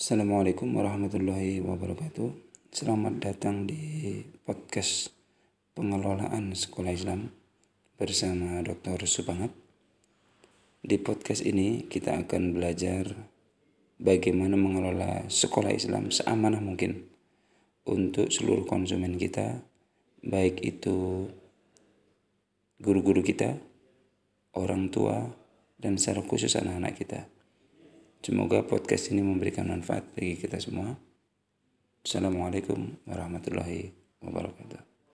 Assalamualaikum warahmatullahi wabarakatuh. Selamat datang di podcast pengelolaan sekolah Islam bersama Dr. Subangat. Di podcast ini kita akan belajar bagaimana mengelola sekolah Islam seamanah mungkin untuk seluruh konsumen kita, baik itu guru-guru kita, orang tua, dan secara khusus anak-anak kita. Semoga podcast ini memberikan manfaat bagi kita semua. Assalamualaikum warahmatullahi wabarakatuh.